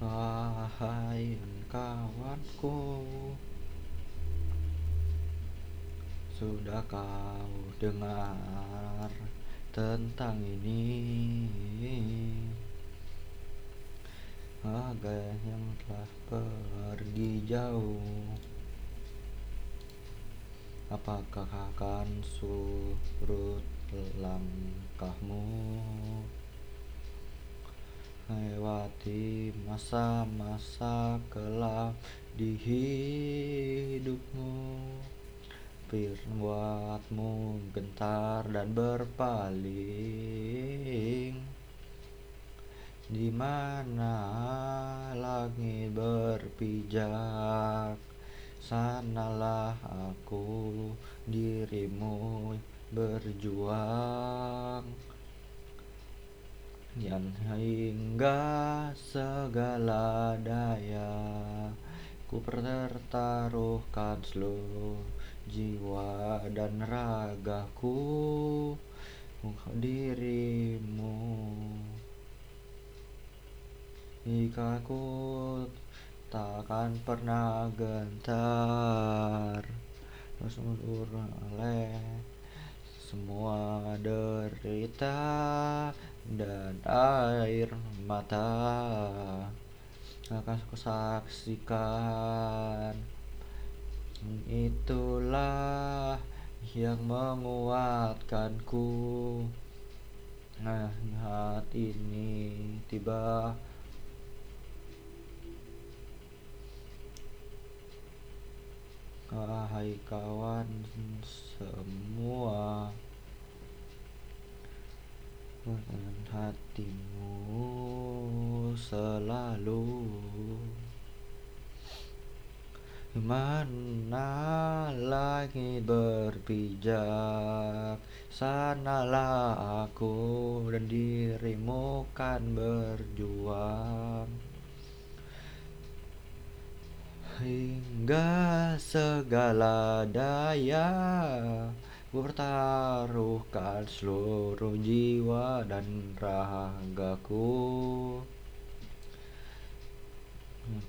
Wahai kawanku. Sudah kau dengar tentang ini? Harga yang telah pergi jauh. Apakah akan surut langkahmu masa-masa kelam di hidupmu. Buatmu gentar dan berpaling. Di mana langit berpijak Sanalah aku dirimu berjuang yang hingga segala daya Ku pertaruhkan seluruh jiwa dan ragaku Untuk dirimu. Jika ku takkan pernah gentar Terus mundur semua derita dan air mata akan kusaksikan. Itulah yang menguatkanku. Nah hati ini tiba Wahai kawan semua Dengan hatimu selalu. Mana langit berpijak Sanalah aku dan dirimu kan berjuang. Hingga segala daya Ku pertaruhkan seluruh jiwa dan ragaku.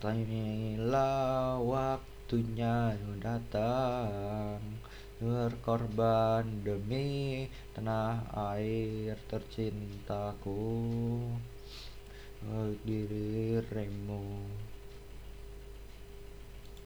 Inilah waktunya datang Berkorban demi tanah air tercintaku. Dirimu